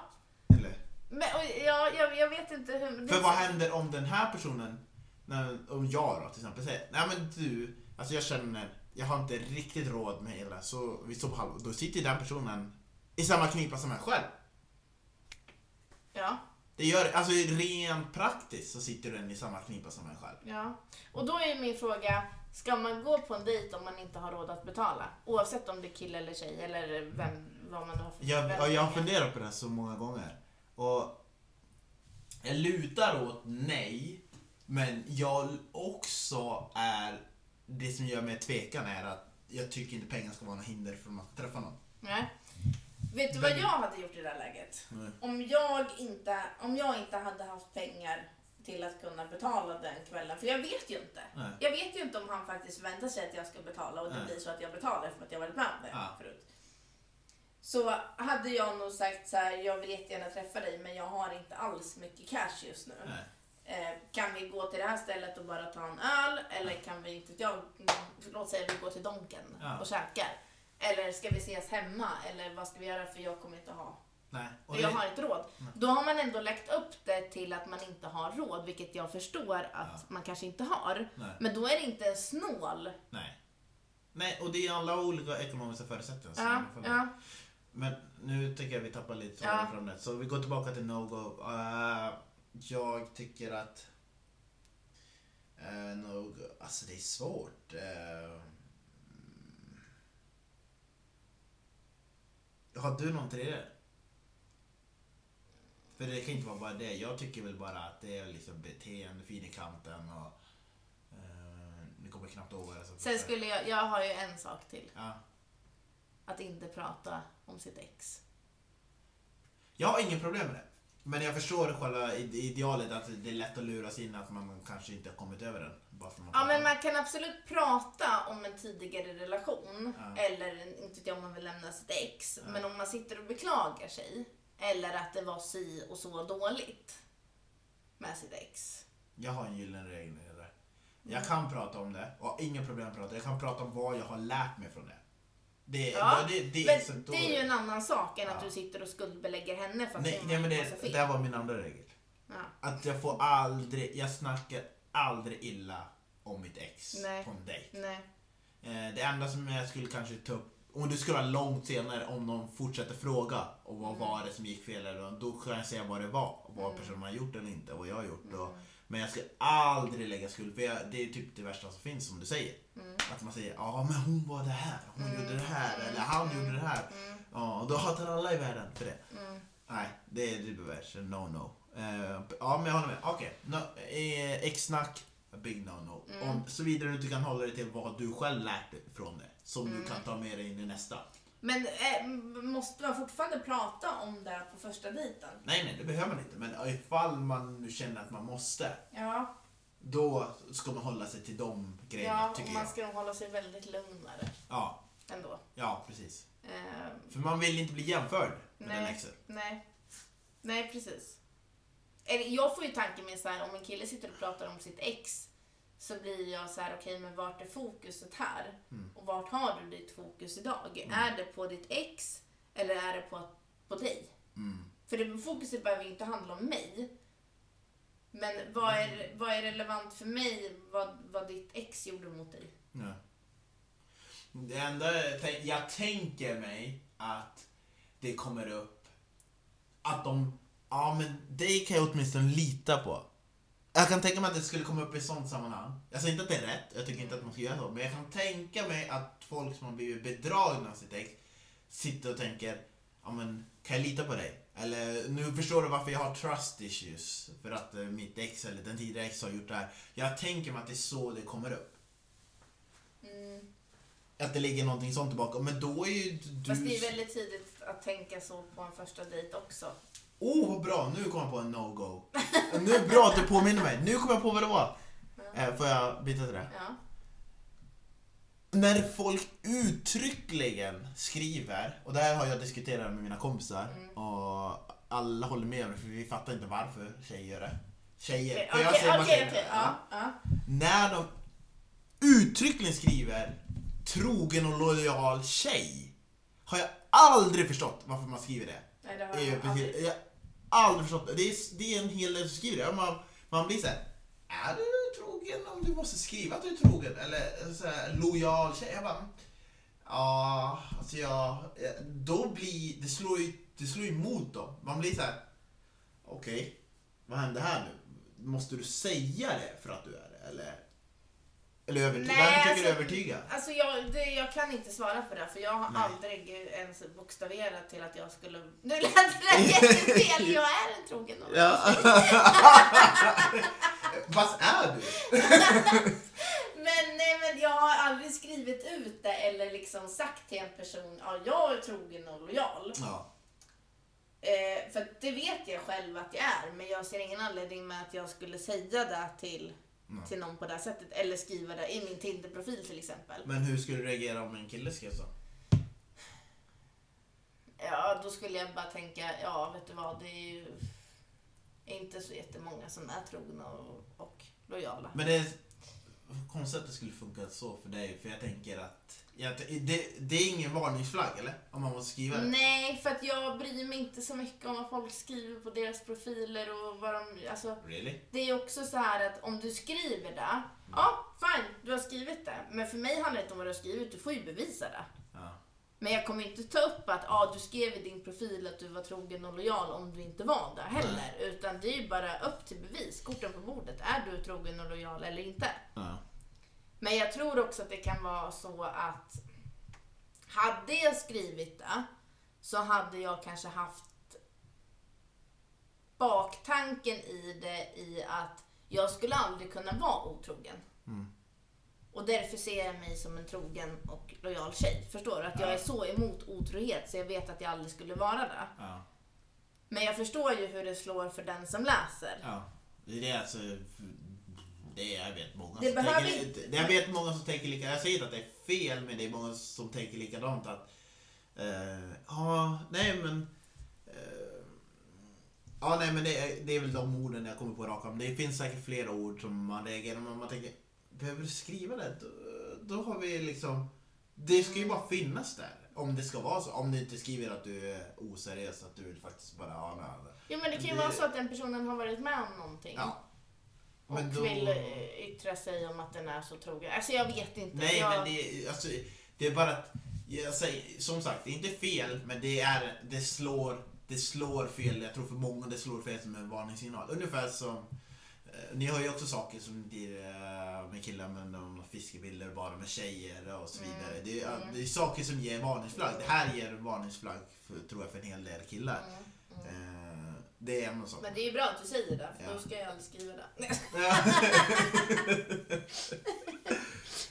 Eller? Men, och, ja jag, jag vet inte hur... För vad händer om den här personen, när, om jag då till exempel säger, nej men du, alltså jag känner, jag har inte riktigt råd med hela, så vi står på halv, då sitter den personen i samma knipa som jag själv. Ja, Det gör, alltså rent praktiskt så sitter den i samma knipa som jag själv. ja. Och då är min fråga, ska man gå på en dejt om man inte har råd att betala? Oavsett om det är kille eller tjej eller vem, vad man har för Jag, jag har funderat på det här så många gånger. Och jag lutar åt nej, men jag också är... Det som gör mig tvekan är att jag tycker inte pengar ska vara något hinder för att man ska träffa någon. Nej. Vet du vad jag hade gjort i det här läget? Nej. Om jag inte, om jag inte hade haft pengar till att kunna betala den kvällen. För jag vet ju inte. Nej. Jag vet ju inte om han faktiskt förväntar sig att jag ska betala och det Nej. blir så att jag betalar för att jag varit med om det Ja. förut. Så hade jag nog sagt så här, jag vill jättegärna träffa dig men jag har inte alls mycket cash just nu. Eh, kan vi gå till det här stället och bara ta en öl? Eller kan vi, inte jag, låt säga vi går till Donken Ja. och käkar. Eller ska vi ses hemma? Eller vad ska vi göra för jag kommer inte ha Nej. Och för jag det- har inte råd. Nej. Då har man ändå lagt upp det till att man inte har råd, vilket jag förstår att Ja. man kanske inte har. Nej. Men då är det inte snål. Nej. Nej, och det är alla olika ekonomiska förutsättningar. Ja, ja. Men nu tycker jag vi tappar lite Ja. från det. Så vi går tillbaka till no-go. Eh, jag tycker att uh, no-go, alltså det är svårt. Uh, har du någon tredje? För det kan inte vara bara det. Jag tycker väl bara att det är liksom beteende, fin i kanten och uh, nu kommer jag knappt ihåg vad är som Sen skulle jag, jag har ju en sak till. Ja. Att inte prata om sitt ex. Jag har ingen problem med det. Men jag förstår själva ide- idealet att det är lätt att luras in att man kanske inte har kommit över den. Bara för man Ja men man kan absolut prata om en tidigare relation. Ja. Eller inte vet jag om man vill lämna sitt ex. Ja. Men om man sitter och beklagar sig. Eller att det var si och så dåligt. Med sitt ex. Jag har en gyllene regel. Jag kan prata om det och har inga problem att prata. Jag kan prata om vad jag har lärt mig från det. Det, Ja, det, det, det är Men det är ju en annan sak än att Ja. du sitter och skuldbelägger henne för att Nej, hon nej har men gjort massa det, fel. det här var min andra regel. Ja. Att jag får aldrig, jag snackar aldrig illa om mitt ex Nej. på en dejt. Nej. Eh, Det enda som jag skulle kanske ta upp, om det skulle vara långt senare, om någon fortsätter fråga och vad Mm. var det som gick fel eller då kan jag säga vad det var. Vad Mm. personen har gjort eller inte, vad jag har gjort. Och, Mm. Men jag ska aldrig lägga skuld, för jag, det är typ det värsta som finns som du säger. Mm. Att man säger ja men hon var det här, hon Mm. gjorde det här, Mm. eller han gjorde det här. Mm. Ja, och då hatar alla i världen för det. Mm. Nej, det är det värsta, no no. Eh, ja men jag håller med, okej. No, eh, X-snack, a big no no. Mm. Om, såvida du inte kan hålla dig till vad du själv lärt dig från det. Som Mm. du kan ta med dig in i nästa. Men eh, måste man fortfarande prata om det på första dejten? Nej nej, det behöver man inte. Men ifall man nu känner att man måste. Ja, Då ska man hålla sig till de grejerna ja och tycker man jag. ska nog hålla sig väldigt lugn med det Ja, ändå. ja precis. Eh, För man vill inte bli jämförd med Nej. den exet. nej. nej, precis. Eller, Jag får ju tanken med så här, om en kille sitter och pratar om sitt ex så blir jag så här, okej men vart är fokuset här? Mm. Och vart har du ditt fokus idag? Mm. Är det på ditt ex eller är det på, på dig? Mm. För det, fokuset behöver inte handla om mig. Men vad är, vad är relevant för mig vad, vad ditt ex gjorde mot dig? Ja. Det enda jag tänk- jag tänker mig att det kommer upp att de, ja men det kan jag åtminstone lita på. Jag kan tänka mig att det skulle komma upp i sånt sammanhang. Jag säger inte att det är rätt, jag tycker inte att man ska göra så. Men jag kan tänka mig att folk som har blivit bedragna av sitt ex sitter och tänker, ja men kan jag lita på dig? Eller nu förstår du varför jag har trust issues. För att eh, mitt ex eller den tidigare ex har gjort det här. Jag tänker mig att det är så det kommer upp. Mm. Att det ligger någonting sånt tillbaka. Men då är ju du... Fast det är väldigt tidigt att tänka så på en första dejt också. Åh, vad bra! Nu kom jag på en no-go. nu är det bra att du påminner mig. Nu kommer jag på vad det var. Eh, får jag byta till det? Ja. När folk uttryckligen skriver, och det här har jag diskuterat med mina kompisar, Mm. och alla håller med mig för vi fattar inte varför tjejer gör det. Tjejer. För jag okej, säger okej, tjejer. okej. Ja, ja. När de uttryckligen skriver trogen och lojal tjej, har jag aldrig förstått varför man skriver det. Nej, det har är jag precis, jag aldrig förstått det. Det är, det är en hel del som skriver det. Man, man blir såhär, är du trogen om du måste skriva att du är trogen? Eller eh, så här, lojal tjej? Jag bara, ja, alltså jag, eh, då blir, det slår ju, det slår emot dem. Man blir så här, okej, vad hände här nu? Måste du säga det för att du är det? Eller, eller övertyga? Nej, Varför försöker alltså- övertyga? Alltså jag, det, jag kan inte svara på det för jag har Nej. aldrig ens bokstaverat till att jag skulle... Nu lät det *laughs* jättefel, jag är en trogen och Ja. *laughs* Fast är du? *laughs* Men, nej, men jag har aldrig skrivit ut det eller liksom sagt till en person ja jag är trogen och lojal. Ja. Eh, för det vet jag själv att jag är, men jag ser ingen anledning med att jag skulle säga det till, Mm. till någon på det här sättet. Eller skriva det i min Tinder-profil till exempel. Men hur skulle du reagera om en kille skrev så? Ja, då skulle jag bara tänka, ja vet du vad, det är ju inte så jättemånga som är trogna och, och lojala. Men det är konstigt att det skulle funka så för dig, för jag tänker att det, det är ingen varningsflagg eller? Om man måste skriva det? Nej, för att jag bryr mig inte så mycket om vad folk skriver på deras profiler och vad de, alltså Really? Det är också så här att om du skriver det, ja fine, du har skrivit det. Men för mig handlar det inte om vad du har skrivit, du får ju bevisa det. Ja. Men jag kommer inte ta upp att ah, du skrev i din profil att du var trogen och lojal om du inte var det heller. Utan det är ju bara upp till bevis, korten på bordet. Är du trogen och lojal eller inte? Ja. Men jag tror också att det kan vara så att hade jag skrivit det så hade jag kanske haft baktanken i det i att jag skulle aldrig kunna vara otrogen. Mm. Och därför ser jag mig som en trogen och lojal tjej. Förstår du? Att jag Ja. är så emot otrohet så jag vet att jag aldrig skulle vara det. Ja. Men jag förstår ju hur det slår för den som läser. ja. Det är alltså... Det är, jag vet många Det som behöver tänker, det, Jag vet många som tänker lika. Jag säger inte att det är fel, men det är många som tänker likadant att... eh, Ja, nej men... eh, Ja, nej men det är, det är väl de orden jag kommer på rakt om. Det finns säkert fler ord som man reagerar med. Man tänker, behöver du skriva det? Då, då har vi liksom... Det ska ju bara finnas där. Om det ska vara så. Om du inte skriver att du är oseriös, att du vill faktiskt bara... Ja, nej. Jo men det kan ju Det- vara så att den personen har varit med om någonting. ja. Och vill eh, yttra sig om att den är så trogen. Alltså jag vet inte. Nej, jag... men det, alltså, det är bara att... Jag säger, som sagt, det är inte fel, men det, är, det, slår, det slår fel. Jag tror för många det slår fel som en varningssignal. Ungefär som... eh, Ni har ju också saker som eh, med killar med de fiskebilder bara med tjejer och så Mm, vidare. Det, är, mm. det är saker som ger varningsflagg. Det här ger varningsflagg för, tror jag för en hel del killar. Mm, mm. En av sakerna. Men det är bra att du säger det, för Ja. då ska jag aldrig skriva det. Nej, *laughs* Ja.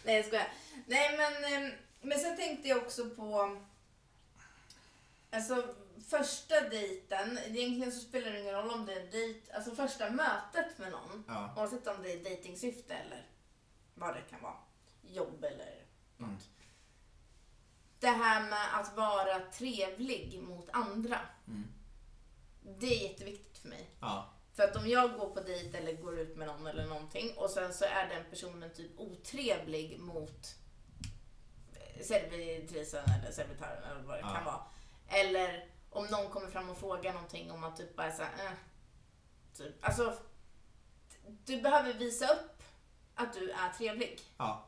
Nej jag skojar. Nej men, eh, men sen tänkte jag också på Alltså första dejten, egentligen så spelar det ingen roll om det är en dejt, alltså första mötet med någon, ja. oavsett om det är dejtingsyfte eller vad det kan vara, jobb eller Mm. Det här med att vara trevlig mot andra, Mm. Det är jätteviktigt för mig. ja. För att om jag går på dejt eller går ut med någon eller någonting och sen så är den personen typ otrevlig mot eh, servitrisen eller servitören eller vad det Ja. kan vara. Eller om någon kommer fram och frågar någonting om att typ bara såhär, eh, typ. Alltså, du behöver visa upp att du är trevlig. Ja.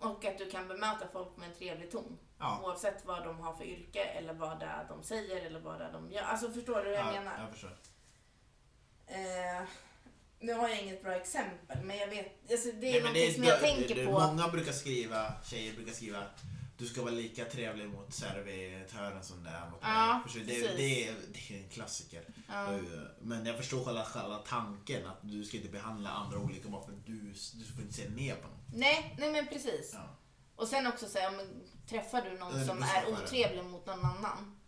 Och att du kan bemöta folk med en trevlig ton. Ja. Oavsett vad de har för yrke eller vad det är de säger eller vad det är de gör. Alltså förstår du hur jag ja, menar? jag förstår. Eh, nu har jag inget bra exempel, men jag vet, alltså, det är Nej, någonting det- som jag det- tänker det- på. Många brukar skriva, tjejer brukar skriva du ska vara lika trevlig mot servitören som det är mot Ja, mig. Det, det, är, det är en klassiker. Ja. Men jag förstår själva, själva tanken att du ska inte behandla andra olika bara för att du, du får inte se ner på någon. Nej, nej men precis. Ja. Och sen också säga, träffar du någon som är otrevlig mot någon annan?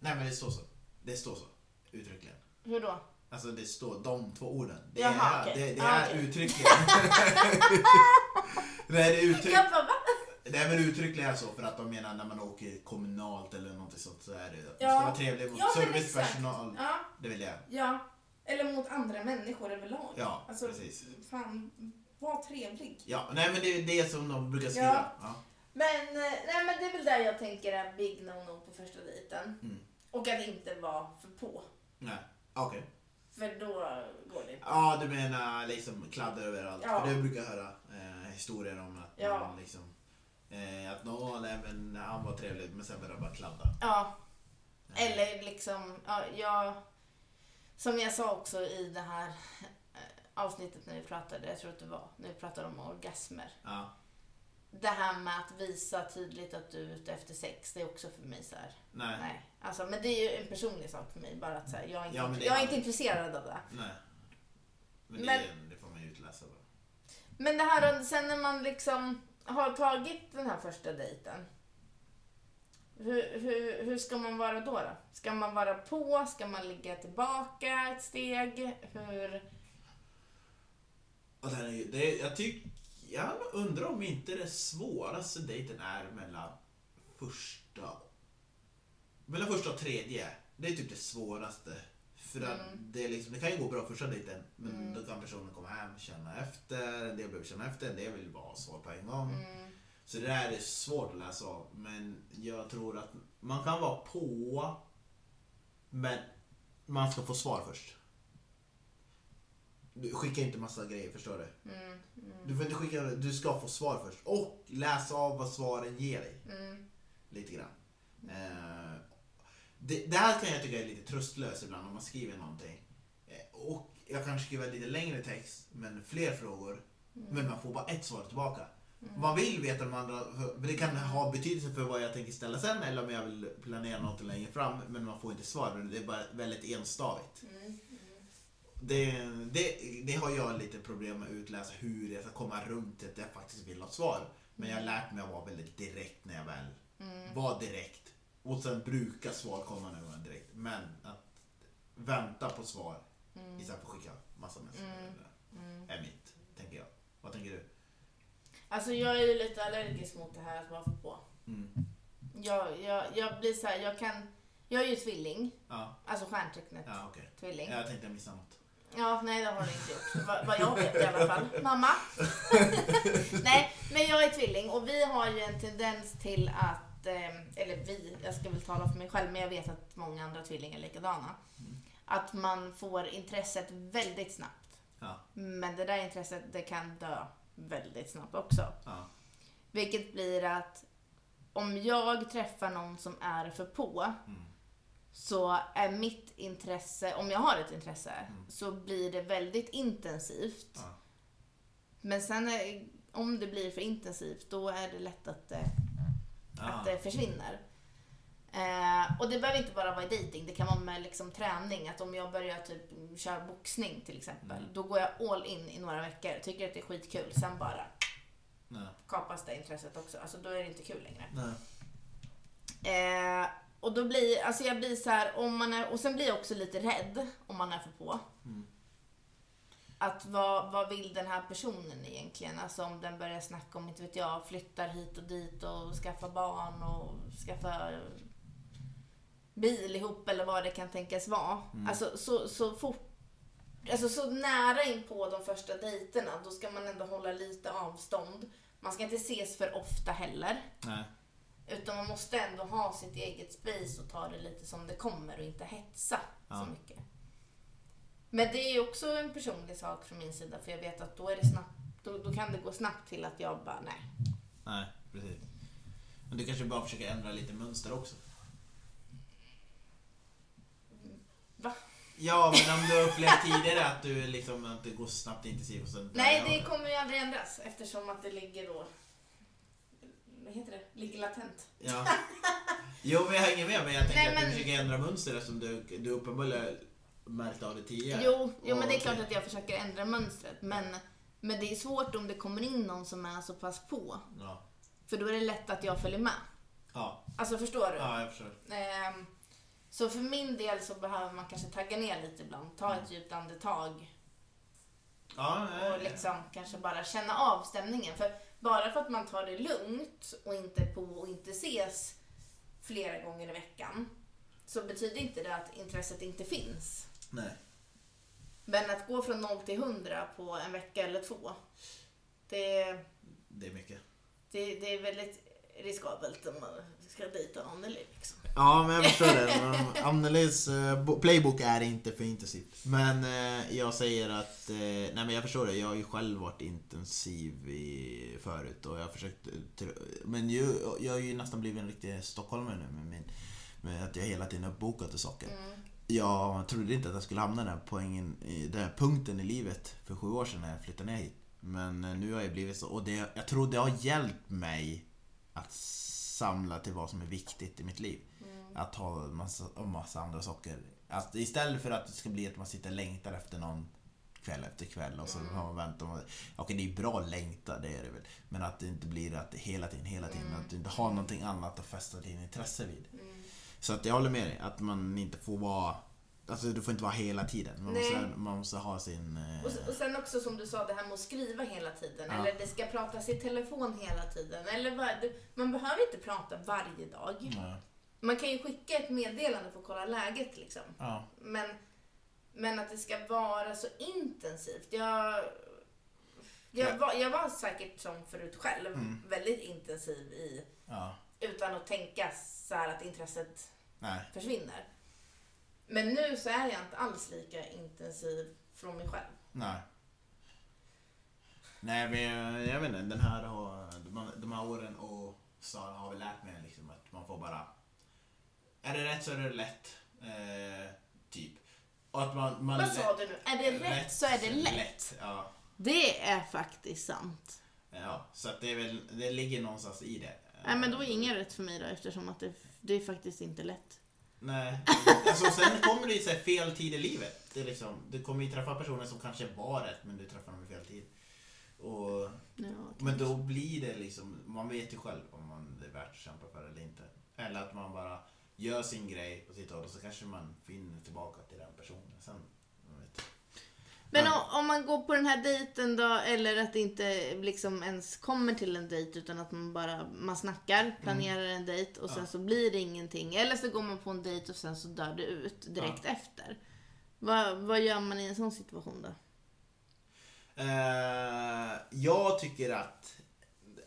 Nej men det står så. Det står så. Uttryckligen. Hur då? Alltså det står de två orden. Det Jaha, är, okej. det, det är okej. uttryckligen. *laughs* Nej, det är uttryck, Va? Nej men uttryckligen är så för att de menar när man åker kommunalt eller något sånt så är det att Ja. man ska vara trevlig mot Ja, servicepersonal. Ja, Det vill jag. ja. Eller mot andra människor överlag. Ja, alltså, precis. Fan, var trevlig. Ja, nej men det är det som de brukar skriva. Ja. Ja. Men, eh, nej, men det är väl där jag tänker är big no-no på första dejten. Mm. Och att inte vara för på. Nej, okej. För då går det inte. Ja, du menar liksom kladda överallt. Ja. För det brukar jag höra eh, historier om att Ja. man liksom eh, att nå, nej men han var trevlig men sen började han bara kladda. Ja, Eller liksom, ja, jag... Som jag sa också i det här eh, avsnittet när vi pratade, jag tror att det var, när vi pratade om orgasmer. Ja, Det här med att visa tydligt att du är ute efter sex, det är också för mig så här. nej. Nej, alltså, men det är ju en personlig sak för mig. Bara att så här, jag, är inte, Ja, men jag är alltid- inte intresserad av det. nej. Men, Men- det, det får man ju utläsa bara. Men det här sen när man liksom har tagit den här första dejten. Hur, hur, hur ska man vara då, då? Ska man vara på? Ska man ligga tillbaka ett steg? Hur... Och det är, det är, jag, tyck, jag undrar om inte det svåraste dejten är mellan första mellan första och tredje. Det är typ det svåraste. För att Mm. det, liksom, det kan ju gå bra första dejten, men Mm. då kan personen komma hem, känna efter, en del behöver känna efter, en del vill bara ha svar på en gång. Mm, Så det där är svårt att läsa av, men jag tror att man kan vara på, men man ska få svar först. Du skickar inte massa grejer, förstår du? mm, mm, Du får inte skicka, du ska få svar först. Och läsa av vad svaren ger dig. mm, Lite grann. Eh, det, det här kan jag tycka är lite tröstlöst ibland om man skriver någonting. Eh, och jag kanske skriver lite längre text, men fler frågor. Men man får bara ett svar tillbaka. Man vill veta de andra, för det kan ha betydelse för vad jag tänker ställa sen eller om jag vill planera något längre fram. Men man får inte svar, det är bara väldigt enstavigt. mm, mm. Det, det, det har jag lite problem med att utläsa hur jag ska komma runt att jag faktiskt vill ha svar. Men jag har lärt mig att vara väldigt direkt när jag väl Mm. var direkt. Och sen brukar svar komma man är direkt. Men att vänta på svar Mm. istället för att skicka massa messager. Mm. är mitt, tänker jag. Vad tänker du? Alltså jag är ju lite allergisk mot det här att vara för på. Mm. Jag, jag, jag blir så här, jag kan... Jag är ju tvilling, Ja, alltså stjärntecknet ja okej. tvilling. Jag tänkte jag missade något. Ja, nej det har du inte gjort. Va- Vad jag vet i alla fall. Mamma? *laughs* nej, men jag är tvilling och vi har ju en tendens till att, eh, eller vi, jag ska väl tala för mig själv, men jag vet att många andra tvillingar är likadana. Att man får intresset väldigt snabbt. Ja, Men det där intresset, det kan dö väldigt snabbt också. ja, Vilket blir att om jag träffar någon som är för på mm, så är mitt intresse, om jag har ett intresse, Mm. så blir det väldigt intensivt. ja. Men sen är, om det blir för intensivt, då är det lätt att det, ja. Att det försvinner. Eh, och det behöver inte bara vara i dating, det kan vara med liksom träning. Att om jag börjar typ köra boxning till exempel, Mm. då går jag all in i några veckor, tycker att det är skitkul. Sen bara Nej, kapas det intresset också. Alltså då är det inte kul längre. Eh, och då blir, alltså jag blir så här, om man är, och sen blir jag också lite rädd om man är för på. Mm. Att vad, vad vill den här personen egentligen? Alltså om den börjar snacka om, inte vet jag, flyttar hit och dit och skaffar barn och skaffar bil ihop eller vad det kan tänkas vara. Mm. Alltså så, så fort, alltså så nära in på de första dejterna, då ska man ändå hålla lite avstånd. Man ska inte ses för ofta heller. nej. Utan man måste ändå ha sitt eget space och ta det lite som det kommer och inte hetsa Ja. så mycket. Men det är ju också en personlig sak från min sida för jag vet att då är det snabbt, då, då kan det gå snabbt till att jag bara nej. Nej, precis. Men du kanske bara försöker ändra lite mönster också? Va? Ja, men om du har upplevt tidigare att du liksom, att det går snabbt intensivt och sen... Nej, det kommer ju aldrig ändras eftersom att det ligger då, vad heter det, ligger latent. Ja. Jo, men jag hänger med, men jag tänker Nej, att du försöker ändra mönster eftersom du, du uppenbarligen märkt av det tidigare. Jo, jo men det är klart att jag försöker ändra mönstret men, men det är svårt om det kommer in någon som är så pass på. Ja. För då är det lätt att jag följer med. Ja, Alltså förstår du? ja jag förstår. Ehm, så för min del så behöver man kanske tagga ner lite ibland. Ta ett djupt andetag Ja, nej, och liksom kanske bara känna av stämningen. För bara för att man tar det lugnt och inte på och inte ses flera gånger i veckan så betyder inte det att intresset inte finns. Nej. Men att gå från 0 till 100 på en vecka eller två, det, Det är mycket. det, det är väldigt riskabelt om man ska dejta Anneli. Liksom. Ja, men jag förstår det. Annelies eh, bo- playbook är inte för intensivt. Men eh, jag säger att, eh, nej men jag förstår det. Jag har ju själv varit intensiv i, förut och jag har försökt, men ju, jag har ju nästan blivit en riktig stockholmare nu med, min, med att jag hela tiden har bokat och saker. Mm. Jag trodde inte att jag skulle hamna den poängen, i den här punkten i livet för sju år sedan när jag flyttade ner hit. Men eh, nu har jag blivit så, och det, jag tror det har hjälpt mig att samla till vad som är viktigt i mitt liv. Mm. Att ha en massa, massa andra saker. Att istället för att det ska bli att man sitter och längtar efter någon kväll efter kväll och så har man väntat. Okej, det är bra att längta, det är det väl. Men att det inte blir att hela tiden, hela tiden, att du inte har någonting annat att fästa din intresse vid. Mm. Så att jag håller med dig, att man inte får vara Alltså du får inte vara hela tiden. Man, Nej. måste, man måste ha sin... eh, Och, sen också som du sa, det här med att skriva hela tiden. Ja. Eller det ska pratas i telefon hela tiden. Eller det, man behöver inte prata varje dag. nej. Man kan ju skicka ett meddelande för att kolla läget liksom. Ja. Men, men att det ska vara så intensivt. Jag, jag, Ja. var, jag var säkert som förut själv Mm. väldigt intensiv i utan att tänka så här att intresset Nej. försvinner. Men nu så är jag inte alls lika intensiv från mig själv. Nej. Nej men jag, jag vet inte, den här har, de, de här åren och Sara har väl lärt mig liksom att man får bara... Är det rätt så är det lätt. Eh, typ. Och att man... man Vad sa du nu? Är det rätt, så är det lätt. Ja. Det är faktiskt sant. ja. Så att det är väl, det ligger någonstans i det. Nej men då är inget rätt för mig då eftersom att det, det är faktiskt inte lätt. Nej. Alltså, sen kommer det ju så här fel tid i livet. Det är liksom, du kommer ju träffa personer som kanske var rätt men du träffar dem i fel tid. Och Ja, Men då blir det liksom, man vet ju själv om man det är värt att kämpa för eller inte. Eller att man bara gör sin grej och sitter och så kanske man finner tillbaka till den personen sen. Men Ja. om, om man går på den här dejten då, eller att det inte liksom ens kommer till en dejt utan att man bara man snackar, planerar en dejt och sen Ja. så blir det ingenting. Eller så går man på en dejt och sen så dör det ut direkt efter. Vad, vad gör man i en sån situation då? Eh, jag tycker att,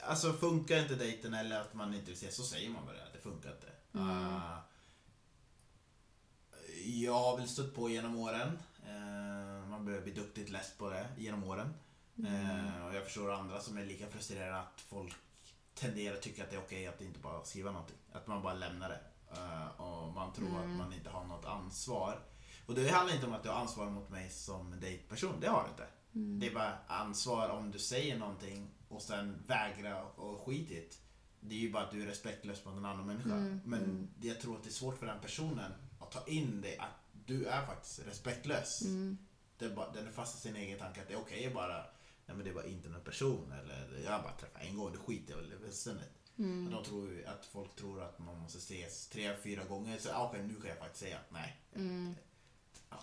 alltså funkar inte dejten eller att man inte vill ses så säger man bara att det funkar inte. Eh, jag har väl stött på genom åren. Man börjar bli duktigt less på det genom åren. Eh, och jag förstår andra som är lika frustrerade att folk tenderar att tycka att det är okej att inte bara skriva någonting. Att man bara lämnar det. Eh, och man tror att man inte har något ansvar. Och det handlar inte om att du har ansvar mot mig som dejtperson, det har du inte. Det är bara ansvar om du säger någonting och sen vägrar och skitit. Det är ju bara att du är respektlös mot en annan människa. Men jag tror att det är svårt för den personen att ta in det att du är faktiskt respektlös. Det är bara, den är fast i sin egen tanke att det är okej bara, nej men det bara inte en person eller jag bara träffat en gång, det skiter jag väl i fullständigt. Men De tror att folk tror att man måste ses tre, fyra gånger. Så okej, nu kan jag faktiskt säga nej.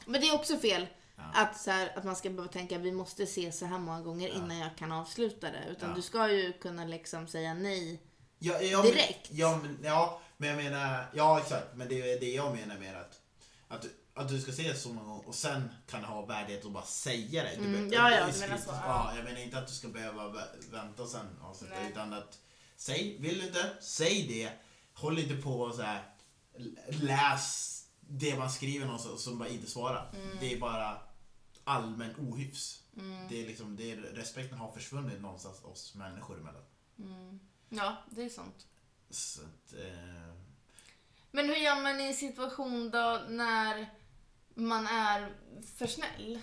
Men det är också fel. Ja. Att, så här, att man ska behöva tänka vi måste ses så här många gånger innan jag kan avsluta det. Utan Ja. du ska ju kunna liksom säga nej. Ja, ja, Direkt. Men, ja, men, ja, jag menar, ja exakt. Men det är det jag menar med att, att, att du ska det så många gånger och sen kan du ha värdighet att bara säga det. Du Mm, ja, ja, du menar så, ja. ja. Jag menar inte att du ska behöva vä- vänta och sen avsluta. Nej. Utan att, säg, vill du inte, säg det. Håll inte på och så här, läs det man skriver någonstans som bara inte svarar. Mm. Det är bara allmän ohyfs. Det är liksom, det är, respekten har försvunnit någonstans oss människor emellan. Ja, det är sant. Så att, eh, Men hur gör man i en situation då när man är för snäll?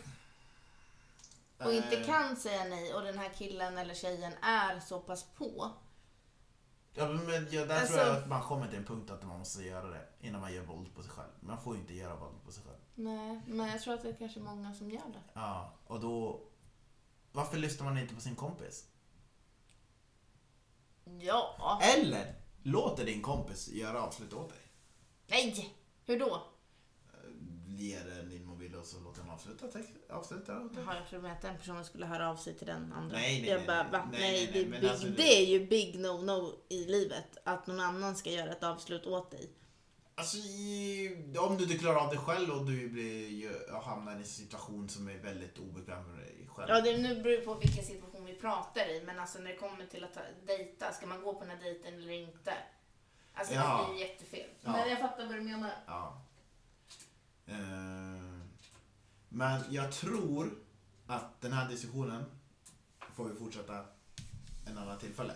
Och inte eh, kan säga nej och den här killen eller tjejen är så pass på. Ja, men ja, där Alltså- tror jag att man kommer till en punkt att man måste göra det innan man gör våld på sig själv. Man får ju inte göra våld på sig själv. Nej, men jag tror att det är kanske många som gör det. Ja, och då... Varför lyssnar man inte på sin kompis? Ja. Eller låter din kompis göra avslut åt dig. Nej! Hur då? Ge den din mobil och så låter den avsluta, text, avsluta. Jaha, jag trodde att den personen skulle höra av sig till den andra. Nej, nej, jag bara, nej. va? Nej, Nej, nej, nej, det, är men big, alltså det- det är ju big no-no i livet. Att någon annan ska göra ett avslut åt dig. Alltså, i, om du inte klarar av det själv och du blir, hamnar i en situation som är väldigt obekväm för dig själv. Ja, det nu beror det på vilken situation vi pratar i. Men alltså när det kommer till att ta- dejta, ska man gå på den här dejten eller inte? Alltså Ja. det blir jättefel. Ja. Men jag fattar vad du menar. Ja. Eh, men jag tror att den här diskussionen får vi fortsätta en annan tillfälle.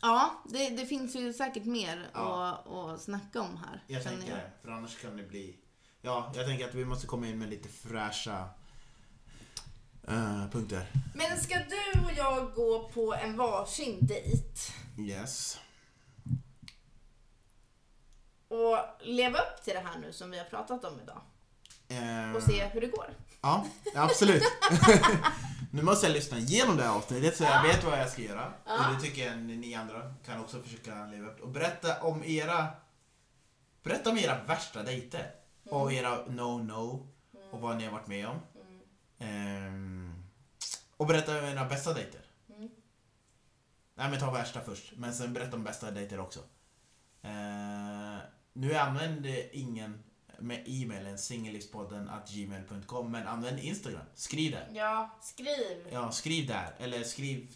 Ja, det, det finns ju säkert mer Ja. att, att snacka om här. Jag tänker det, för annars kan det bli... Ja, jag tänker att vi måste komma in med lite fräscha eh, punkter. Men ska du och jag gå på en varsin dejt Yes. Och leva upp till det här nu som vi har pratat om idag? Eh, Och se hur det går? Ja, absolut. *laughs* nu måste jag lyssna igenom det här avsnittet så jag vet vad jag ska göra. Ja. Och det tycker jag ni andra kan också försöka leva upp Och berätta om era Berätta om era värsta dejter. Och era no-no. Och vad ni har varit med om. Ehm, och berätta om era bästa dejter. Mm. Nej men ta värsta först. Men sen berätta om bästa dejter också. Ehm, nu använder ingen med e-mailen singellivspodden at gmail.com men använd Instagram. Skriv där. Ja, skriv. Ja, skriv där. Eller skriv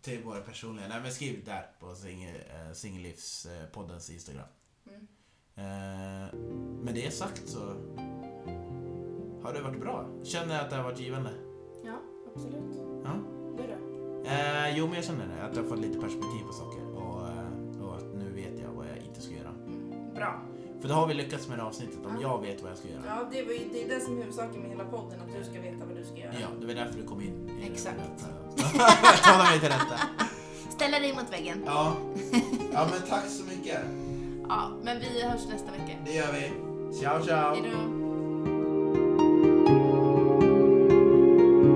till våra personliga. Nej men skriv där på eh, Singellivspoddens Instagram. Mm. Eh, med det sagt så har det varit bra. Känner jag att det har varit givande? Ja, absolut. Ja. Du då? Eh, jo men jag känner det. Att jag har fått lite perspektiv på saker. Bra. För då har vi lyckats med det avsnittet. Om Ja. jag vet vad jag ska göra. Ja, det, var ju, det är det som är huvudsaken med hela podden, att du ska veta vad du ska göra. Ja, det var därför du kom in. i. Exakt. *laughs* Tala mig till rätta. Ställa dig mot väggen. Ja. ja, men tack så mycket. Ja, men vi hörs nästa vecka. Det gör vi. Ciao, ciao. Hejdå.